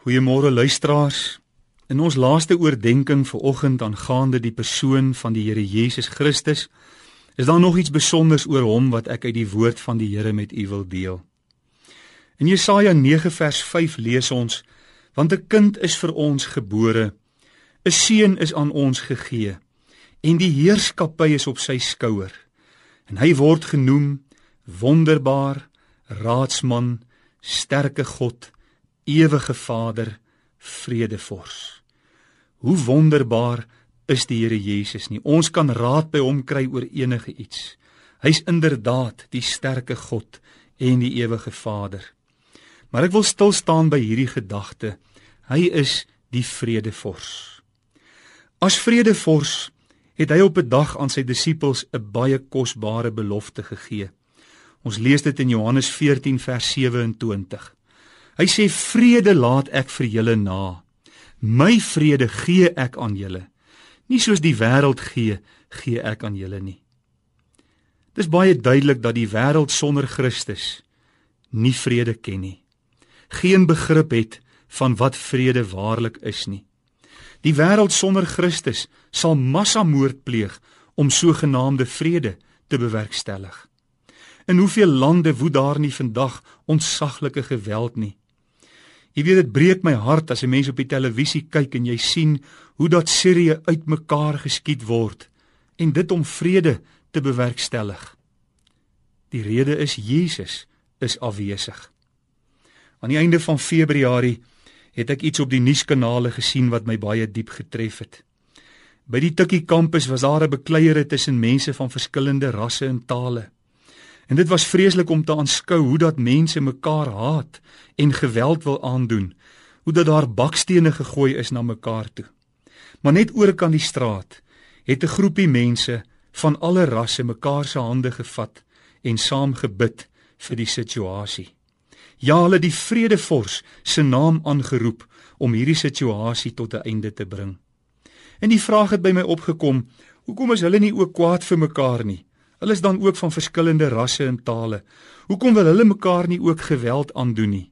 Goeiemôre luisteraars. In ons laaste oordeenking vir oggend aangaande die persoon van die Here Jesus Christus, is daar nog iets spesiaals oor hom wat ek uit die woord van die Here met u wil deel. In Jesaja 9 vers 5 lees ons: Want 'n kind is vir ons gebore, 'n seun is aan ons gegee, en die heerskappy is op sy skouer, en hy word genoem Wonderbaar, Raadsman, Sterke God, ewige Vader, vredevors. Hoe wonderbaar is die Here Jesus nie. Ons kan raad by hom kry oor enige iets. Hy's inderdaad die sterke God en die ewige Vader. Maar ek wil stil staan by hierdie gedagte. Hy is die vredevors. As vredevors het hy op 'n dag aan sy disippels 'n baie kosbare belofte gegee. Ons lees dit in Johannes 14 vers 27. Hy sê vrede laat ek vir julle na. My vrede gee ek aan julle. Nie soos die wêreld gee, gee ek aan julle nie. Dis baie duidelik dat die wêreld sonder Christus nie vrede ken nie. Geen begrip het van wat vrede waarlik is nie. Die wêreld sonder Christus sal massamoord pleeg om sogenaamde vrede te bewerkstellig. In hoeveel lande woed daar nie vandag ontsaglike geweld nie? Jy weet dit breek my hart as 'n mens op die televisie kyk en jy sien hoe dat Sirië uitmekaar geskiet word en dit om vrede te bewerkstellig. Die rede is Jesus is afwesig. Aan die einde van Februarie het ek iets op die nuuskanale gesien wat my baie diep getref het. By die Tikkie kampus was daar 'n bekleierery tussen mense van verskillende rasse en tale. En dit was vreeslik om te aanskou hoe dat mense mekaar haat en geweld wil aandoen. Hoe dat daar bakstene gegooi is na mekaar toe. Maar net oor kan die straat het 'n groepie mense van alle rasse mekaar se hande gevat en saam gebid vir die situasie. Ja, hulle die vredevors se naam aangeroep om hierdie situasie tot 'n einde te bring. En die vraag het by my opgekom, hoekom is hulle nie ook kwaad vir mekaar nie? Hulle is dan ook van verskillende rasse en tale. Hoekom wil hulle mekaar nie ook geweld aandoen nie?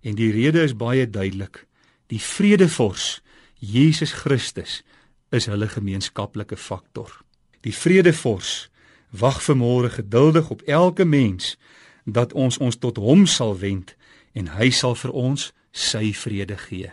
En die rede is baie duidelik. Die vredevors, Jesus Christus, is hulle gemeenskaplike faktor. Die vredevors wag vermôre geduldig op elke mens dat ons ons tot hom sal wend en hy sal vir ons sy vrede gee.